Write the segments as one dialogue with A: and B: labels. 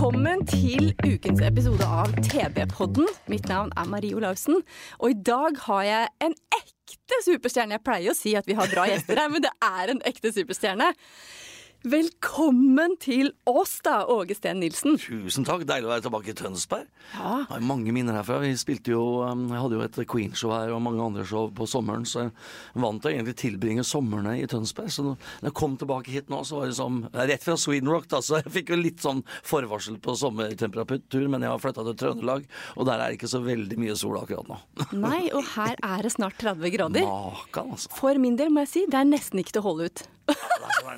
A: Velkommen til ukens episode av TV-podden. Mitt navn er Marie Olaussen, og i dag har jeg en ekte superstjerne. Jeg pleier å si at vi har bra gjester her, men det er en ekte superstjerne. Velkommen til oss, da, Åge Steen Nilsen.
B: Tusen takk. Deilig å være tilbake i Tønsberg.
A: Ja.
B: Jeg har mange minner herfra. Vi spilte jo, um, Jeg hadde jo et Queen-show her og mange andre show på sommeren, så jeg vant til å egentlig tilbringe somrene i Tønsberg. Så når jeg kom tilbake hit nå, så var det som Rett fra Sweden Rock, da, så jeg fikk jo litt sånn forvarsel på sommertemperatur, men jeg har flytta til Trøndelag, og der er det ikke så veldig mye sol akkurat nå.
A: Nei, og her er det snart 30 grader.
B: Makan, altså.
A: For min del må jeg si, det er nesten ikke til å holde ut.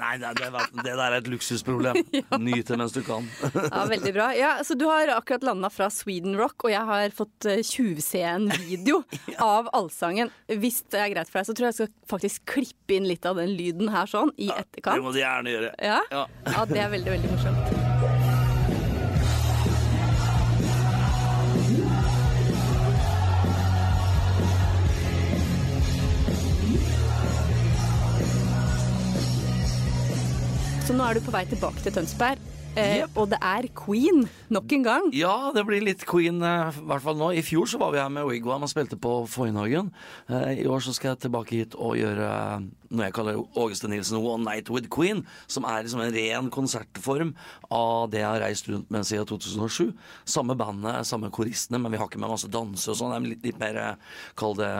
B: Nei, det, det, det der er et luksusproblem. Nyt det mens du kan.
A: Ja, Veldig bra. Ja, så Du har akkurat landa fra Sweden Rock, og jeg har fått eh, tjuvse en video av allsangen. Hvis det er greit for deg, så tror jeg jeg skal faktisk klippe inn litt av den lyden her sånn i
B: Det
A: etterkant.
B: må du gjerne gjøre.
A: Ja?
B: Ja.
A: ja, det er veldig, veldig morsomt. Er du på vei tilbake til Tønsberg, eh,
B: yep.
A: og det er Queen nok en gang.
B: Ja, det blir litt Queen, eh, i hvert fall nå. I fjor så var vi her med Wigwam og spilte på Foynhagen. Eh, I år så skal jeg tilbake hit og gjøre eh, noe jeg kaller Ågeste Nilsen One Night with Queen, som er liksom en ren konsertform av det jeg har reist rundt med siden 2007. Samme bandet, samme koristene, men vi har ikke med masse danser og sånn. Det er litt, litt mer, eh, kall det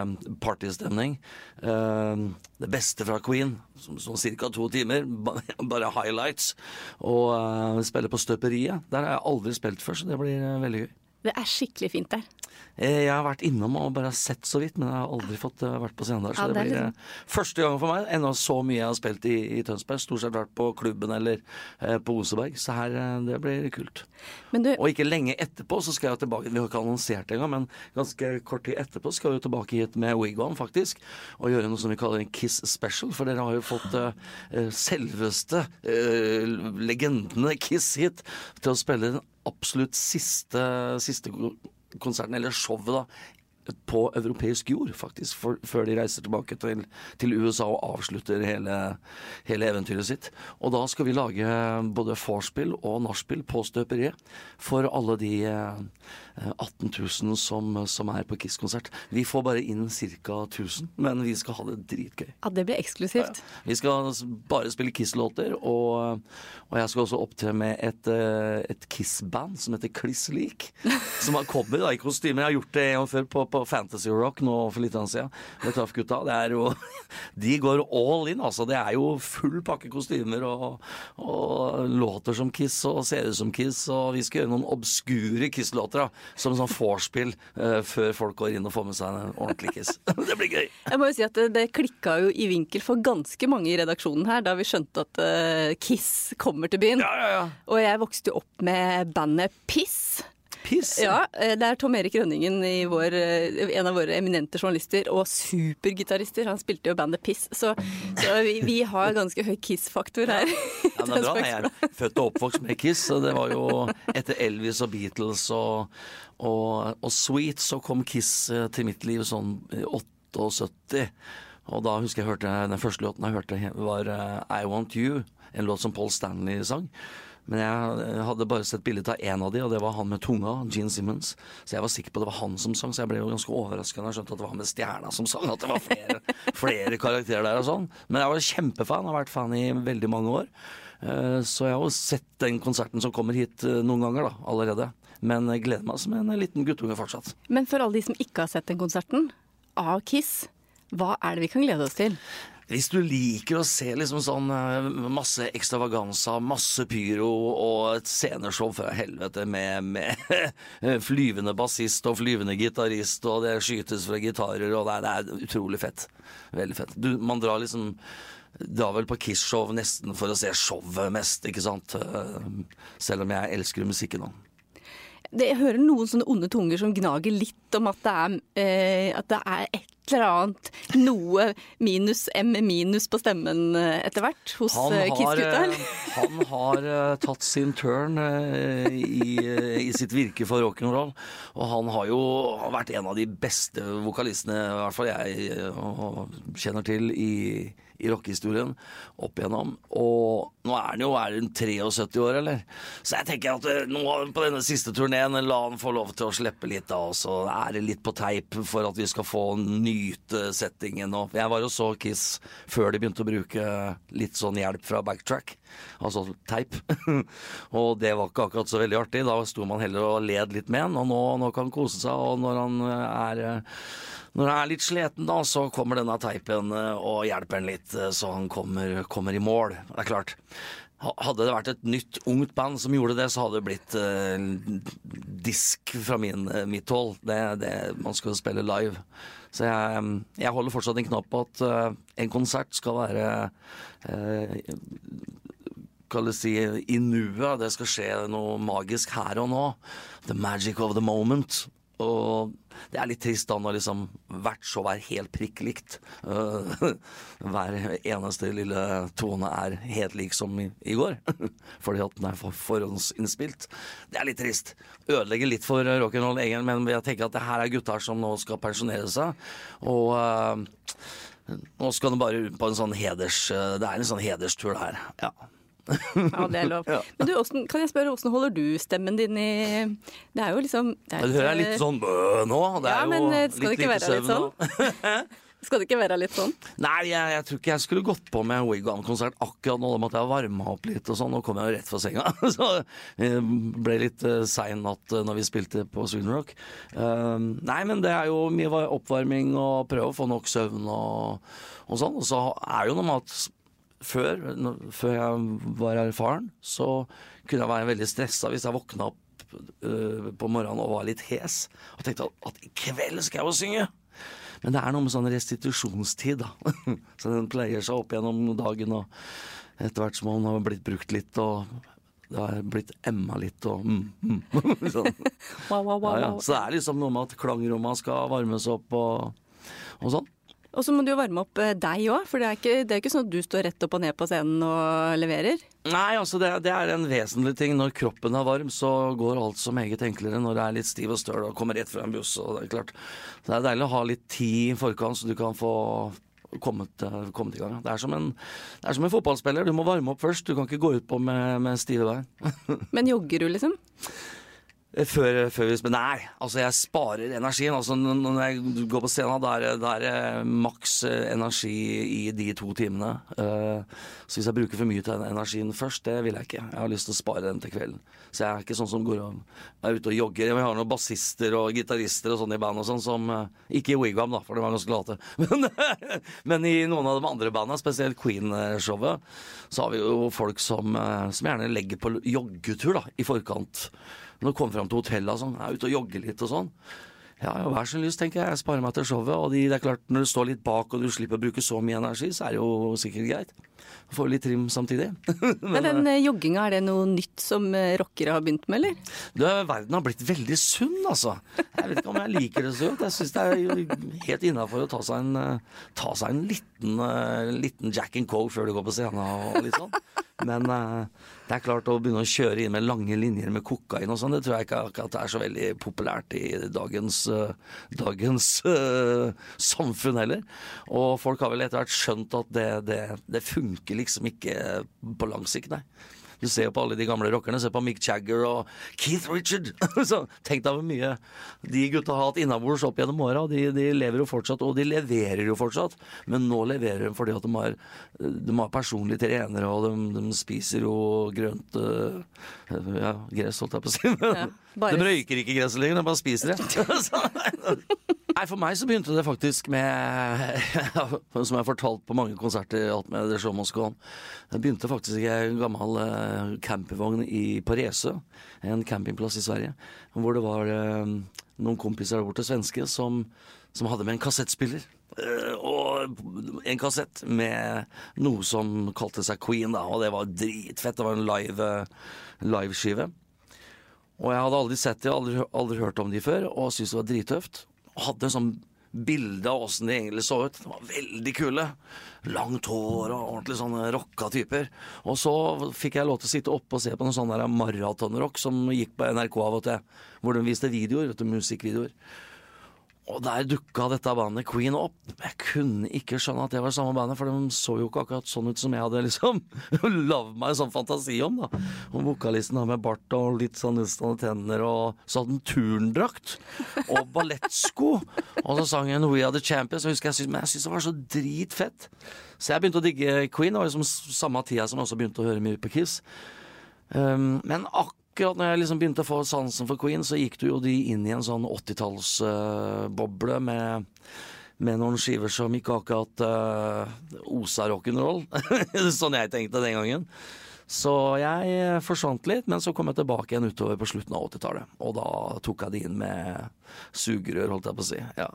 B: partystemning. Eh, Det beste fra Queen, som, som ca. to timer, bare highlights. Og eh, vi spiller på Støperiet. Der har jeg aldri spilt før, så det blir eh, veldig gøy.
A: Det er skikkelig fint der.
B: Eh, Jeg har vært innom og bare sett så vidt, men jeg har aldri fått eh, vært på scenen der. Så
A: Ja,
B: det,
A: det
B: blir
A: liksom-
B: eh, første gang for meg. Ennå så mye jeg har spilt i, i Tønsberg. Stort sett vært på klubben eller eh, på Oseberg. Så her, det blir kult.
A: Du,
B: Og ikke lenge etterpå så skal jeg tilbake Vi har ikke annonsert det engang, men ganske kort tid etterpå skal vi tilbake hit med Wigwam, faktisk. Og gjøre noe som vi kaller en Kiss Special. For dere har jo fått eh, selveste eh, legendene Kiss hit til å spille den absolutt siste, siste konserten, eller showet, da. På europeisk jord, faktisk, for, før de reiser tilbake til, til USA og avslutter hele, hele eventyret sitt. Og da skal vi lage både vorspiel og nachspiel på støperiet for alle de eh, 18 000 som, som er på Kiss-konsert. Vi får bare inn ca. 1000, men vi skal ha det dritgøy.
A: ja, det blir eksklusivt.
B: Vi skal bare spille Kiss-låter, og, og jeg skal også opptre med et, eh, et Kiss-band som heter Kliss Lik. Som har kommer da, i kostymer. Jeg har gjort det en gang før på, på Fantasy Rock nå for litt siden. Med. Det er jo De går all in, altså. Det er jo full pakke kostymer og, og låter som Kiss og ser ut som Kiss. Og vi skal gjøre noen obskure Kiss-låter. Som sånn vorspiel uh, før folk går inn og får med seg en ordentlig Kiss. det blir gøy.
A: Jeg må jo si at det, det klikka jo i vinkel for ganske mange i redaksjonen her da vi skjønte at uh, Kiss kommer til byen.
B: Ja, ja, ja.
A: Og jeg vokste jo opp med bandet Piss.
B: Piss.
A: Ja, eh, Det er Tom Erik Rønningen, i vår, eh, en av våre eminente journalister, og supergitarister. Han spilte jo bandet Piss, så, så vi, vi har ganske høy Kiss-faktor her.
B: Ja, men det er bra. Jeg er født og oppvokst med Kiss, og det var jo etter Elvis og Beatles og, og, og Sweet, så kom Kiss eh, til mitt liv sånn i 78. Og da husker jeg hørte den første låten jeg hørte var I Want You, en låt som Paul Stanley sang. Men jeg hadde bare sett bilde av én av de, og det var han med tunga, Gene Simmons. Så jeg var sikker på at det var han som sang, så jeg ble jo ganske overraska da jeg skjønte at det var med Stjerna som sang. At det var flere, flere karakterer der og sånn. Men jeg var kjempefan, har vært fan i veldig mange år. Eh, Så jeg har jo sett den konserten som kommer hit eh, noen ganger da, allerede. Men jeg gleder meg som en liten guttunge fortsatt.
A: Men for alle de som ikke har sett den konserten av Kiss, hva er det vi kan glede oss til?
B: Hvis du liker å se liksom sånn eh, masse ekstravaganza, masse pyro og et sceneshow fra helvete med, med flyvende bassist og flyvende gitarist, og det skytes fra gitarer, og det er, det er utrolig fett. Veldig fett. Du, man drar liksom drar vel på Kiss-show nesten for å se showet mest, ikke sant. Eh, Selv om jeg elsker musikken òg.
A: Jeg hører noen sånne onde tunger som gnager litt om at det er, eh, at det er et eller annet noe minus M minus på stemmen eh, etter hvert hos eh, Kiss-gutta.
B: eh, han har tatt sin turn i, i sitt virke for rock'n'roll. Og han har jo vært en av de beste vokalistene, i hvert fall jeg kjenner til, i, i rockehistorien opp igjennom. Og nå er han jo er han 73 år, eller? Så jeg tenker at eh, nå på denne siste turneen, la han få lov til å slippe litt da. og så er det litt på teip for at vi skal få nyte settingen. Og jeg var jo så Kiss før de begynte å bruke litt sånn hjelp fra backtrack, altså teip. og det var ikke akkurat så veldig artig. Da sto man heller og led litt med han, og nå, nå kan han kose seg. Og når han eh, er eh, når han er litt sliten, da, så kommer denne teipen eh, og hjelper han litt, eh, så han kommer, kommer i mål. Det er klart. Hadde det vært et nytt, ungt band som gjorde det, så hadde det blitt eh, disk fra min, eh, mitt hold. Det, det, man skal spille live. Så jeg, jeg holder fortsatt en knapp på at eh, en konsert skal være eh, skal jeg si i nuet. Det skal skje noe magisk her og nå. The magic of the moment. Og det er litt trist da når liksom hvert show er helt prikk likt. Eh, hver eneste lille tone er helt lik som i, i går. Fordi at den er for forhåndsinnspilt. Det er litt trist. Ødelegger litt for rock'n'roll egen, men jeg tenker at det her er gutter som nå skal pensjonere seg. Og uh, nå skal de bare på en sånn heders... eh, Det er en sånn hederstur her. Ja.
A: Ja, det er lov. Men du, hvordan, kan jeg spørre, hvordan holder du stemmen din i Det er jo liksom det er
B: Du hører jeg litt sånn bø nå. Det
A: Ja,
B: er ja,
A: men, jo skal det
B: litt lite
A: sånn?
B: søvn nå.
A: Skal det ikke være litt sånn?
B: Nei, jeg, jeg tror ikke jeg skulle gått på med Wigwam-konsert akkurat nå. Da måtte jeg varme opp litt og sånn. Nå kom jeg jo rett fra senga. Så det ble litt uh, sein natt eh, når vi spilte på Sweden Rock. Eh, nei, men det er jo mye oppvarming og prøve å få nok søvn og, og sånn. Og så er det jo noe med at før, før jeg var erfaren, så kunne jeg være veldig stressa hvis jeg våkna opp øh, på morgenen og var litt hes og tenkte at, at i kveld skal jeg jo synge. Men det er noe med sånn restitusjonstid, da. så den pleier seg opp gjennom dagen, og etter hvert som man har blitt brukt litt, og det har blitt emma litt, og mm, mm. sånn.
A: Wow, wow, wow,
B: ja, ja. Så det er liksom noe med at klangromma skal varmes opp og, og sånn.
A: Og så må du jo varme opp eh, deg òg, for det er, ikke, det er ikke sånn at du står rett opp og ned på scenen og leverer.
B: Nei, altså det, det er en vesentlig ting. Når kroppen er varm, så går alt så meget enklere. Når det er litt stiv og støl og kommer rett fra en buss. og Det er klart. Så det er deilig å ha litt tid i forkant, så du kan få kommet, eh, kommet i gang. Det er, som en, det er som en fotballspiller. Du må varme opp først. Du kan ikke gå ut på med, med stive bein.
A: Men jogger du, liksom?
B: Før, før vi spiller Nei, altså jeg sparer energien. Altså når jeg går på scenen, da er det- er maks eh, energi i de to timene. Eh, Så hvis jeg bruker for mye den energien først, det vil jeg ikke. Jeg har lyst til å spare den til kvelden. Så jeg er ikke sånn som går og er ute og jogger. Jeg har noen bassister og gitarister og sånn i band og sånn som eh, Ikke i Wigwam, da, for de var ganske late. Men, men i noen av de andre bandene, spesielt Queen-showet, så har vi jo folk som, eh, som gjerne legger på joggetur da, i forkant. Når du kommer fram til hotellet og sånn, er ute og jogger litt og sånn. Ja, ja, vær så lyst, tenker jeg. Jeg sparer meg til showet. Og de, det er klart, når du står litt bak og du slipper å bruke så mye energi, så er det jo sikkert greit. Får litt trim samtidig.
A: Men den eh, jogginga, er det noe nytt som eh, rockere har begynt med, eller?
B: Du, verden har blitt veldig sunn, altså. Jeg vet ikke om jeg liker det så godt. Jeg syns det er helt innafor å ta seg en, eh, ta seg en liten, eh, liten Jack and Coke før du går på scenen og litt sånn. Men uh, det er klart å begynne å kjøre inn med lange linjer med kokain og sånn, det tror jeg ikke akkurat er så veldig populært i dagens, uh, dagens uh, samfunn heller. Og folk har vel etter hvert skjønt at det, det, det funker liksom ikke på lang sikt, nei. Du ser jo på alle de gamle rockerne. Se på Mick Jagger og Keith Richard. Så Tenk deg hvor mye de gutta har hatt innabords opp gjennom åra. De, de lever jo fortsatt, og de leverer jo fortsatt. Men nå leverer de fordi at de har, de har personlige trenere, og de, de spiser jo grønt øh, ja, gress, holdt jeg på å si.
A: Ja, bare-
B: De røyker ikke gresset lenger, de bare spiser det. Så, Nei, For meg så begynte det faktisk med Som jeg har fortalt på mange konserter alt med The Show Must Go On. Det begynte faktisk i en gammel eh, campingvogn i på Resø, en campingplass i Sverige. Hvor det var eh, noen kompiser der borte, svenske, som, som hadde med en kassettspiller. Eh, og en kassett med noe som kalte seg Queen, da, og det var dritfett. Det var en live, liveskive. Og jeg hadde aldri sett dem, aldri, aldri hørt om de før, og syntes det var drittøft. Hadde en sånn bilde av åssen de egentlig så ut. De var veldig kule. Langt hår og ordentlig sånne rocka typer. Og så fikk jeg lov til å sitte oppe og se på noen sånne maratonrock som gikk på NRK av og til, hvor de viste videoer, vet du, musikkvideoer. Og der dukka dette bandet Queen opp. Jeg kunne ikke skjønne at det var samme bandet, for de så jo ikke akkurat sånn ut som jeg hadde liksom lagd meg en sånn fantasi om. da. Og Vokalisten da med bart og litt sånn utstående tenner, og så hadde han turndrakt og ballettsko. Og så sang han We Are The Champions, og husker jeg syntes, men jeg syntes det var så dritfett. Så jeg begynte å digge Queen, var liksom samme tida som jeg også begynte å høre mye på Kiss. Um, men akkurat når jeg liksom begynte å få sansen for Queen, så gikk du jo de inn i en sånn 80-tallsboble med, med noen skiver som ikke akkurat uh, osa rock'n'roll. sånn jeg tenkte den gangen. Så jeg forsvant litt, men så kom jeg tilbake igjen utover på slutten av 80-tallet. Og da tok jeg det inn med sugerør, holdt jeg på å si. ja.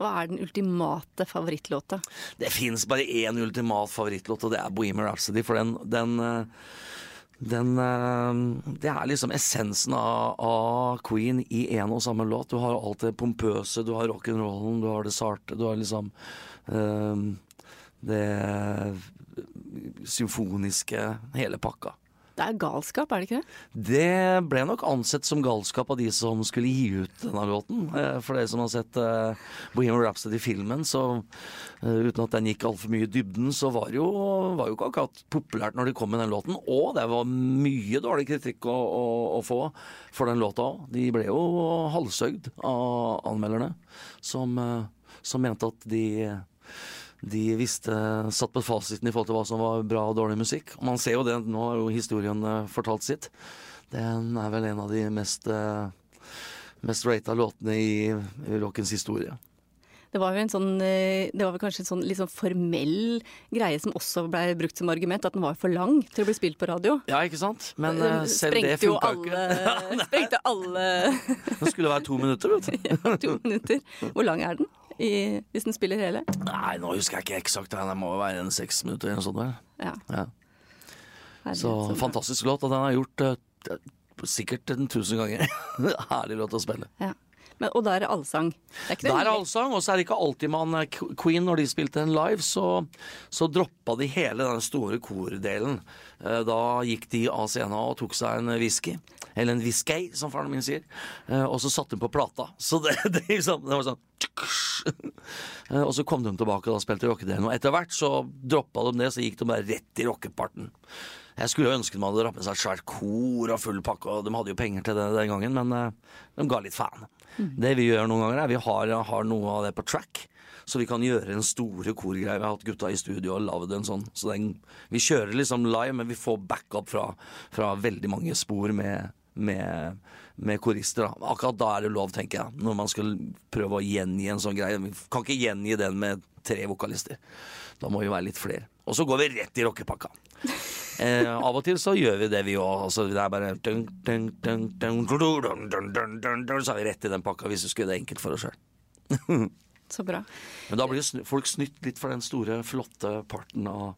A: Hva er den ultimate favorittlåta?
B: Det fins bare én ultimat favorittlåt, og det er Bohemian Rhapsody. For den, den, eh, den eh, Det er liksom essensen av, av Queen i én og samme låt. Du har alt det pompøse, du har rock'n'rollen, du har det sarte, du har liksom um, det symfoniske, hele pakka.
A: Det er galskap, er det ikke det?
B: Det ble nok ansett som galskap av de som skulle gi ut denne låten. Eh, For dere som har sett uh, Bohemian Rhapsody-filmen, så uh, uten at den gikk altfor mye i dybden, så var jo, var jo ikke akkurat populært når de kom med den låten. Og det var mye dårlig kritikk å, å, å få for den låta òg. De ble jo halshøgd av anmelderne, som, som mente at de de visste, satt på fasiten i forhold til hva som var bra og dårlig musikk. Og man ser jo det, nå har jo historien eh, fortalt sitt. Den er vel en av de mest, eh, mest rata låtene i, rockens historie.
A: Det var jo en sånn, eh, det var vel kanskje en sånn litt sånn formell greie som også ble brukt som argument, at den var for lang til å bli spilt på radio.
B: Ja, ikke sant? Men
A: uh,
B: selv det
A: sprengte
B: funka ikke.
A: sprengte alle
B: Den skulle være to minutter, vet du.
A: ja, to minutter. Hvor lang er den? I, hvis den spiller hele?
B: Nei, nå husker jeg ikke eksakt. Det må jo være en seks minutter eller noe sånt.
A: Ja.
B: Ja. Så
A: sånn.
B: fantastisk låt, og den har gjort uh, sikkert en tusen ganger. Herlig låt å spille.
A: Ja. Men, og da er det allsang. Det er Det
B: er allsang, og så er det ikke alltid man eh, Queen, når de spilte en live, så, så droppa de hele den store kordelen. Eh, Da gikk de av scenen og tok seg en whisky. Eller en whisky, som faren min sier. Eh, Og så satte de på plata. Så det, det, liksom, det var sånn Og så kom de tilbake og spilte rockedelen. Og etter hvert så droppa de det, så gikk de bare rett i rockeparten. Jeg skulle ønske de hadde rappet seg et svært kor og full pakke, og de hadde jo penger til det den gangen, men eh, de ga litt faen. Det vi gjør noen ganger, er vi har, har noe av det på track. Så vi kan gjøre en store korgreie. Vi har hatt gutta i studio og lagd en sånn. Så den, vi kjører liksom live, men vi får backup fra, fra veldig mange spor med, med, med korister. Da. Akkurat da er det lov, tenker jeg, når man skal prøve å gjengi en sånn greie. Vi kan ikke gjengi den med tre vokalister. Da må vi være litt flere. Og så går vi rett i rockepakka. Eh, av og til så gjør vi det, vi òg. Altså, det er bare Så er vi rett i den pakka hvis vi skulle gjøre det enkelt for oss sjøl.
A: så bra.
B: Men da blir folk snytt litt for den store, flotte parten av,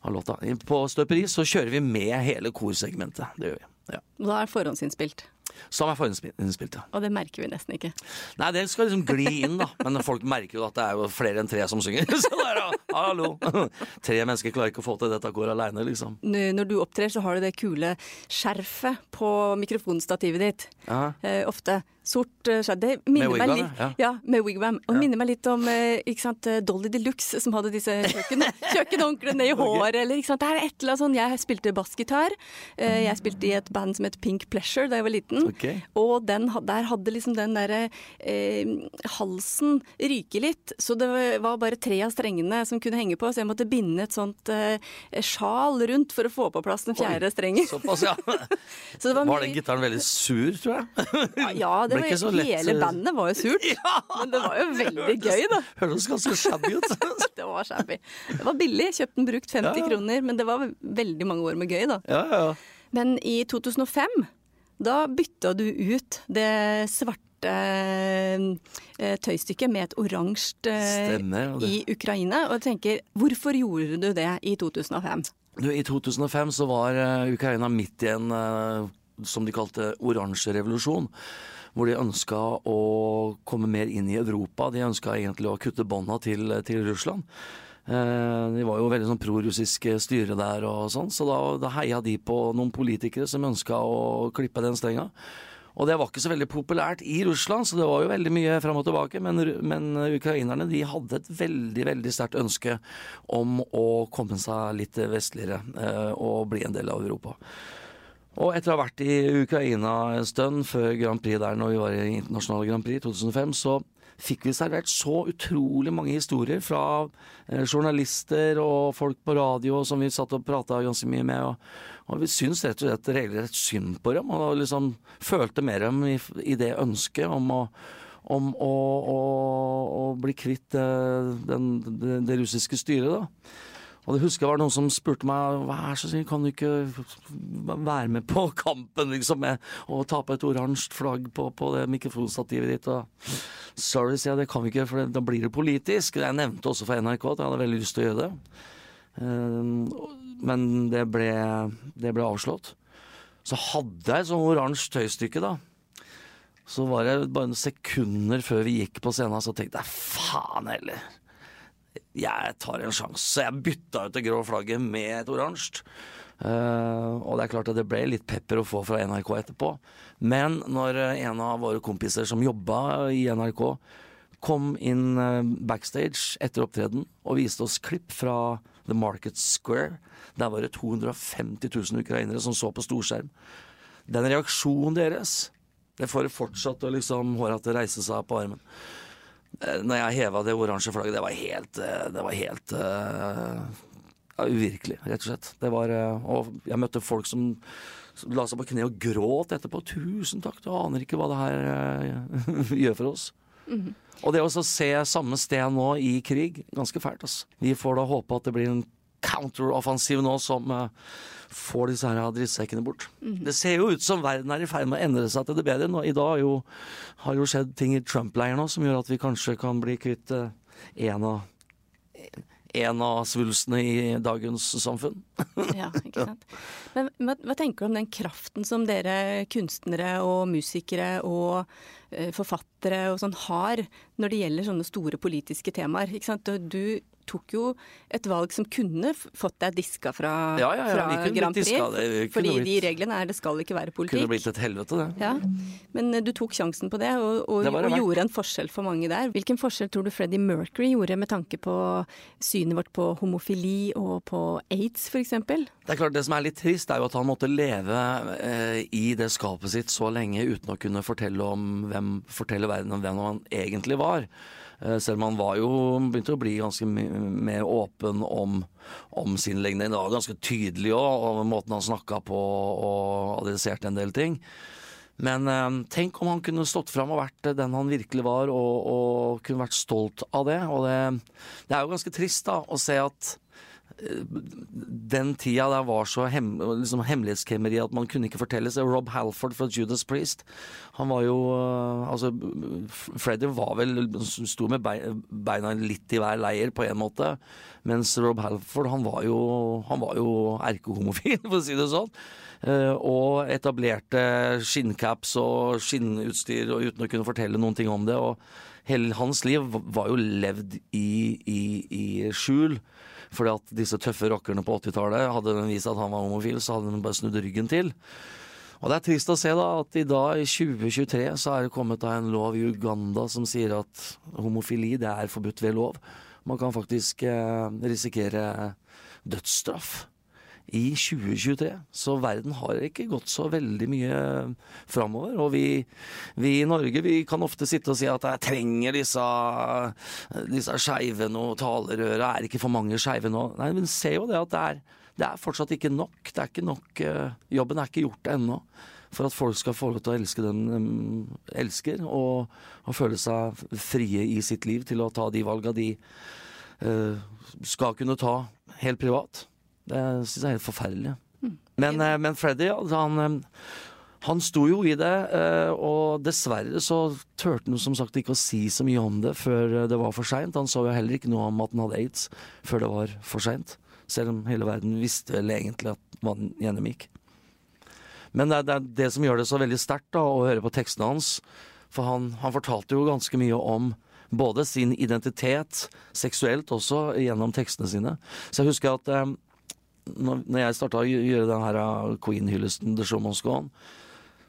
B: av låta. På Støperi så kjører vi med hele korsegmentet. Det gjør vi. Ja.
A: Da er forhåndsinnspilt?
B: Som er forhåndsinnspilt, ja.
A: Og det merker vi nesten ikke.
B: Nei, det skal liksom gli inn, da. Men folk merker jo at det er jo flere enn tre som synger. Så det er da, hallo! Tre mennesker klarer ikke å få til dette går aleine, liksom.
A: Når du opptrer, så har du det kule skjerfet på mikrofonstativet ditt.
B: Ja.
A: Eh, ofte. Sort eh. Det minner
B: Med wigwam, ja.
A: ja, med wigwam. Og minner meg litt om eh, sant, eh, Dolly de Luxe, som hadde disse kjøkken, kjøkkenhåndklærne ned i håret. Eller, ikke sant? Det er et eller annet sånn. Jeg spilte bassgitar. Jeg spilte i et band som het Pink Pleasure da jeg var liten.
B: Ok.
A: Og den, der hadde liksom den derre eh, halsen ryke litt. Så det var bare tre av strengene som kunne henge på, så jeg måtte binde et sånt eh, sjal rundt for å få på plass den fjerde strengen.
B: Såpass, ja.
A: Så det var
B: Var den gitaren veldig sur, tror jeg?
A: Ja, det
B: Ble ikke så lett,
A: hele
B: eh,
A: bandet var jo surt. Men det var jo veldig gøy, da.
B: Hørtes ganske shabby ut.
A: Det var shabby. Det var billig. Kjøpte den brukt 50
B: Ja, ja.
A: kroner, men det var veldig mange år med gøy, da.
B: Ja, ja, ja.
A: Men i 2005, da bytta du ut det svarte eh, tøystykket med et oransje
B: ja,
A: i Ukraina. Og jeg tenker, hvorfor gjorde du det i 2005?
B: Du, I 2005 så var eh, Ukraina midt i en som de kalte oransje revolusjon. Hvor de ønska å komme mer inn i Europa. De ønska egentlig å kutte bånda til, til Russland. Eh, De var jo veldig sånn prorussiske styre der og sånn, så da, da heia de på noen politikere som ønska å klippe den stenga. Og det var ikke så veldig populært i Russland, så det var jo veldig mye fram og tilbake. Men, men ukrainerne de hadde et veldig veldig sterkt ønske om å komme seg litt vestligere eh, og bli en del av Europa. Og etter å ha vært i Ukraina en stund før Grand Prix der, når vi var i internasjonale Grand Prix i 2005, så fikk vi servert så utrolig mange historier fra eh, journalister og folk på radio som vi satt og prata ganske mye med. Og, og vi syntes rett og slett regelrett synd på dem, og liksom følte med dem i, i det ønsket om å om å, å, å bli kvitt eh, den, det, det russiske styret, da. Og det husker jeg var noen som spurte meg vær så snill, kan du ikke være med på kampen liksom med å ta på et oransje flagg på, på det mikrofonstativet ditt. Og sorry, sier jeg, det kan vi ikke, for da blir det politisk. Jeg nevnte også for NRK at jeg hadde veldig lyst til å gjøre det. Ehm, men det ble, det ble avslått. Så hadde jeg et sånn oransje tøystykke, da. Så var det bare sekunder før vi gikk på scenen, så tenkte jeg faen heller jeg tar en sjanse. Jeg bytta ut det grå flagget med et oransje. Uh, og det er klart at det ble litt pepper å få fra NRK etterpå. Men når eh, en av våre kompiser som jobba i NRK, kom inn eh, backstage etter opptreden og viste oss klipp fra The Market Square, der var det 250 000 ukrainere som så på storskjerm. Den reaksjonen deres, det får fortsatt å liksom å reise seg på armen. Eh, Når jeg heva det oransje flagget, det var helt eh, Det var helt uh, uvirkelig, rett og slett. Det var Og jeg møtte folk som, som la seg på kne og gråt etterpå. 'Tusen takk, du aner ikke hva det her gjør for oss'. Og det å se samme sted nå i krig, ganske fælt, altså. Vi får da håpe at det blir en counteroffensiv nå som eh, får disse her drittsekkene bort. Det ser jo ut som verden er i ferd med å endre seg til det bedre. Nå, I dag jo, har jo skjedd ting i Trump-leiren nå som gjør at vi kanskje kan bli kvitt eh, en av en av svulstene i dagens samfunn.
A: Ja, ikke sant. Men hva, hva tenker du om den kraften som dere kunstnere og musikere og eh, forfattere og sånn har når det gjelder sånne store politiske temaer? Ikke sant? Du tok jo et valg som kunne fått deg diska fra,
B: Ja, ja, ja,
A: fra
B: kunne
A: Grand Prix.
B: diska,
A: fordi
B: blitt-
A: de reglene er det skal ikke være
B: Kunne
A: politikk.
B: blitt et helvete, det.
A: Ja, Men eh, du tok sjansen på det, og, og,
B: Det det
A: og gjorde en forskjell for mange der. Hvilken forskjell tror du Freddie Mercury gjorde med tanke på synet vårt på homofili og på aids, f.eks.?
B: Det er klart, det som er litt trist, er jo at han måtte leve eh, i det skapet sitt så lenge uten å kunne fortelle, om hvem, fortelle verden om hvem han egentlig var. Eh, selv om han var jo begynte å bli ganske mer åpen om, om sin legning. Det var ganske tydelig òg, og måten han snakka på og adresserte en del ting. Men eh, tenk om han kunne stått fram og vært den han virkelig var, og, og kunne vært stolt av det. Og det, det er jo ganske trist da å se at den tida der var så hem, liksom hemmelighetskremmeri at man kunne ikke fortelle seg. Rob Halford fra Judas Priest, han var jo øh, Altså, Freddy var vel Sto med beina litt i hver leir på en måte, mens Rob Halford, han var jo Han jo erkehomofil, for å si det sånn. Eh, og etablerte skinncaps og skinnutstyr og uten å kunne fortelle noen ting om det. Og hele hans liv var jo levd i, i, i skjul. Fordi at disse tøffe rockerne på 80-tallet hadde den vist at han var homofil, så hadde de bare snudd ryggen til. Og det er trist å se da at i dag, i 2023, så er det kommet da en lov i Uganda som sier at homofili det er forbudt ved lov. Man kan faktisk eh, risikere dødsstraff i 2023. Så verden har ikke gått så veldig mye framover. Og vi, vi, i Norge vi kan ofte sitte og si at jeg trenger disse, disse skeive nå, talerøra er ikke for mange skeive nå. Nei, men se jo det at det er, det er fortsatt ikke nok. Det er ikke nok uh, Jobben er ikke gjort ennå. For at folk skal få lov til å elske den de um, elsker, og, og, føle seg frie i sitt liv til å ta de valga de uh, skal kunne ta helt privat. Det syns jeg er helt forferdelig. Mm. Men, uh, men Freddy, han, um, han sto jo i det, og dessverre så turte han som sagt ikke å si så mye om det før det var for seint. Han sa jo heller ikke noe om at han hadde aids før det var for seint. Selv om hele verden visste vel egentlig at man gjennomgikk. Men det er, det er, det som gjør det så veldig sterkt å høre på tekstene hans. For han, han, fortalte jo ganske mye om både sin identitet, seksuelt også, gjennom tekstene sine. Så jeg husker at eh, når, når, jeg starta å gjøre den her eh, Queen-hyllesten, The Show Must Go On,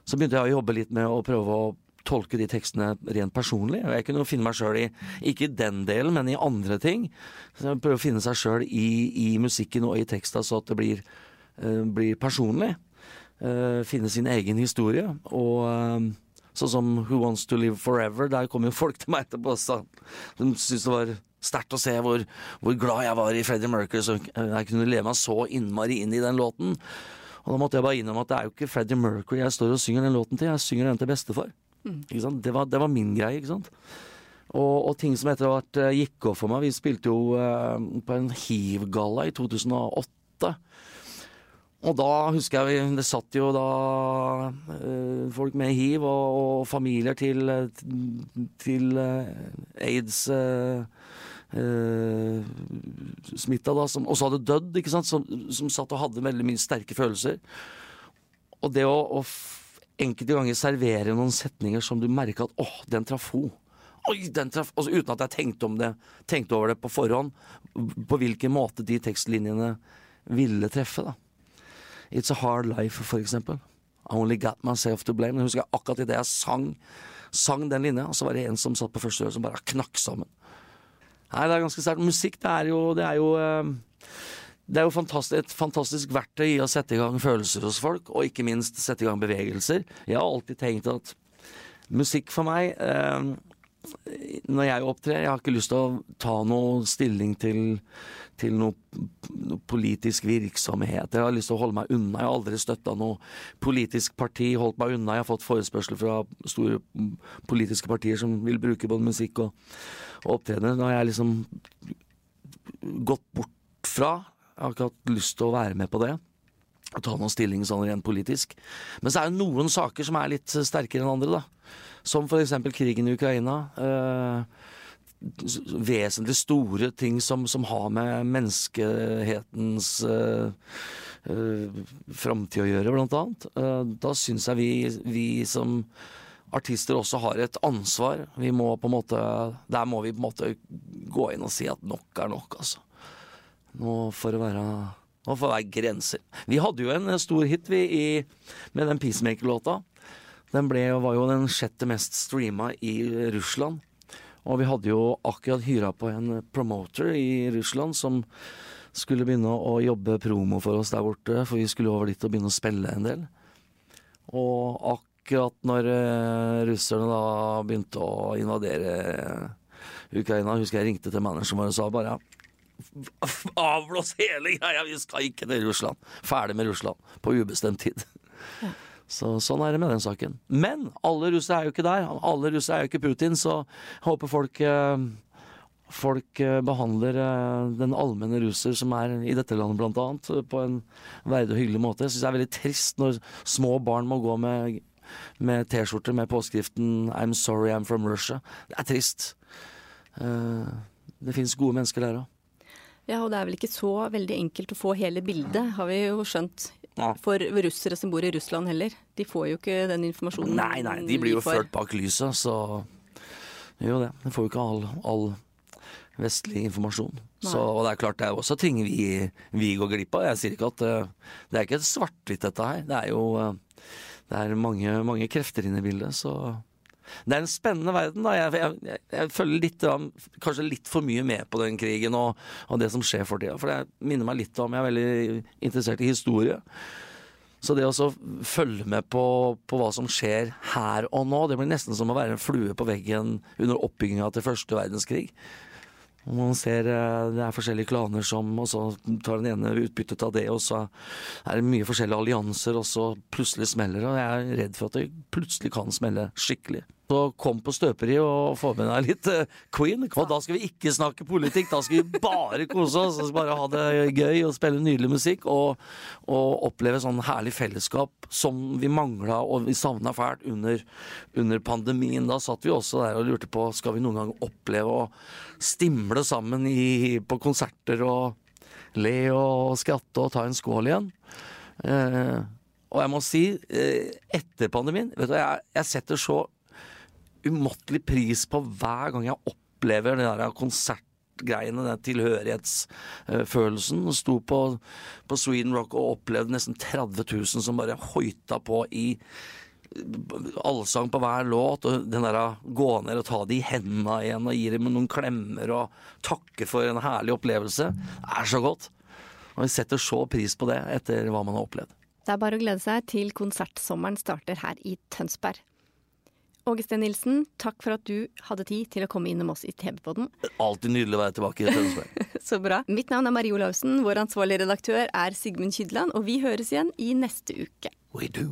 B: så begynte jeg å jobbe litt med å prøve å tolke de tekstene rent personlig. Jeg kunne finne meg sjøl i, ikke i den delen, men i andre ting. Så jeg prøver å finne seg sjøl i, i, musikken og i teksta så at det blir, uh, blir personlig. Uh, finne sin egen historie. Og uh, sånn som Who Wants To Live Forever, der kom jo folk til meg etterpå og de syntes det var sterkt å se hvor, hvor, glad jeg var i Freddie Mercury, så jeg kunne leve meg så innmari inn i den låten. Og da måtte jeg bare innrømme at det er jo ikke Freddie Mercury jeg står og synger den låten til, jeg synger den til bestefar. Mm. Det, var, det, var, min greie, ikke sant. Og, og ting som etter hvert uh, gikk opp for meg Vi spilte jo eh, på en hiv-galla i 2008. Og da husker jeg det satt jo da eh, folk med hiv og, og familier til, til aids Uh, smitta, da, som også hadde dødd, ikke sant? Som, som, satt og hadde veldig mye sterke følelser. Og det å, å enkelte ganger servere noen setninger som du merker at åh. Oi, den traff altså, Uten at jeg tenkte, det, tenkte, over det på forhånd, på hvilken måte de tekstlinjene ville treffe. da. It's a hard life, for eksempel. I only got myself to blame. Jeg husker akkurat idet jeg sang, sang den linja, så var det en som satt på første rød som bare knakk sammen. Nei, det er ganske sterkt. Musikk, det er jo, det er jo uh, det er jo fantastisk, et fantastisk verktøy i å sette i gang følelser hos folk, og ikke minst sette i gang bevegelser. Jeg har alltid tenkt at musikk for meg eh, Når jeg opptrer Jeg har ikke lyst til å ta noe stilling til, til noe, noe, politisk virksomhet. Jeg har lyst til å holde meg unna. Jeg har aldri støtta noe politisk parti, holdt meg unna. Jeg har fått forespørsler fra store politiske partier som vil bruke både musikk og, og opptredener. Nå har jeg liksom gått bort fra jeg har ikke hatt lyst til å være med på det. Og ta noen stilling sånn rent politisk. Men så er det noen saker som er litt sterkere enn andre, da. Som for eksempel krigen i Ukraina. Eh, vesentlig store ting som, som har med menneskehetens eh, eh, framtid å gjøre, blant annet. Eh, da syns jeg vi, vi som artister også har et ansvar. Vi må på en måte Der må vi på en måte gå inn og si at nok er nok, altså. Nå får det være får det være grenser. Vi hadde jo en stor hit vi i, med den Peacemaker-låta. Den ble, var jo den sjette mest streama i Russland. Og vi hadde jo akkurat hyra på en promoter i Russland som skulle begynne å jobbe promo for oss der borte, for vi skulle over dit og begynne å spille en del. Og akkurat når uh, russerne da begynte å invadere Ukraina, husker jeg ringte til manageren vår og sa bare Avblås hele greia! Vi skal ikke til Russland. Ferdig med Russland. På ubestemt tid. Ja. Så Sånn er det med den saken. Men alle russere er jo ikke der. Alle russere er jo ikke Putin, så jeg håper folk eh, Folk eh, behandler eh, den allmenne russer som er i dette landet blant annet, på en verdig og hyggelig måte. Jeg syns det er veldig trist når små barn må gå med, med T-skjorter med påskriften 'I'm sorry I'm from Russia'. Det er trist. Det fins gode mennesker der òg.
A: Ja, og det er vel ikke så veldig enkelt å få hele bildet, har vi jo skjønt. Ja. For russere som bor i Russland heller. De får jo ikke den informasjonen.
B: Nei, nei, de blir jo ført bak lyset, så jo det. De får jo ikke all, all vestlig informasjon. Så, og det er klart det er også ting vi, vi går glipp av. Jeg sier ikke at uh, det er ikke svart-hvitt dette her. Det er jo uh, det er mange, mange krefter inne i bildet, så det er en spennende verden. da. Jeg, jeg, jeg, følger litt, kanskje litt for mye med på den krigen og, og det som skjer for tida. For det minner meg litt om Jeg er veldig interessert i historie. Så det å følge med på, på hva som skjer her og nå, det blir nesten som å være en flue på veggen under oppbygginga til første verdenskrig. Man ser eh, det er forskjellige klaner som Og så tar den ene utbyttet av det, og så er det mye forskjellige allianser, og så plutselig smeller det. Og jeg er redd for at det plutselig kan smelle skikkelig. Så kom på støperi og få med deg litt eh, Queen. Og da skal vi ikke snakke politikk, da skal vi bare kose oss. Bare ha det gøy og spille nydelig musikk. Og, og oppleve sånn herlig fellesskap som vi mangla og vi savna fælt under, under pandemien. Da satt vi også der og lurte på skal vi noen gang oppleve å stimle sammen i, på konserter og le og skratte og ta en skål igjen. Eh, og jeg må si, eh, etter pandemien vet du, jeg, jeg setter så umåtelig pris på hver gang jeg opplever den der konsertgreiene, den tilhørighetsfølelsen. Sto på, på Sweden Rock og opplevde nesten 30 000 som bare hoita på i allsang på hver låt, og den der gå ned og ta de i hendene igjen og gi dem noen klemmer og takke for en herlig opplevelse, det er så godt. Og vi setter så pris på det etter hva man har opplevd.
A: Det er bare å glede seg til konsertsommeren starter her i Tønsberg. Åge Nilsen, takk for at du hadde tid til å komme innom oss i TV-podden.
B: Alltid nydelig å være tilbake i Tønsberg.
A: Så bra. Mitt navn er Marie Olaussen, vår ansvarlige redaktør er Sigmund Kydland, og vi høres igjen i neste uke.
B: We do.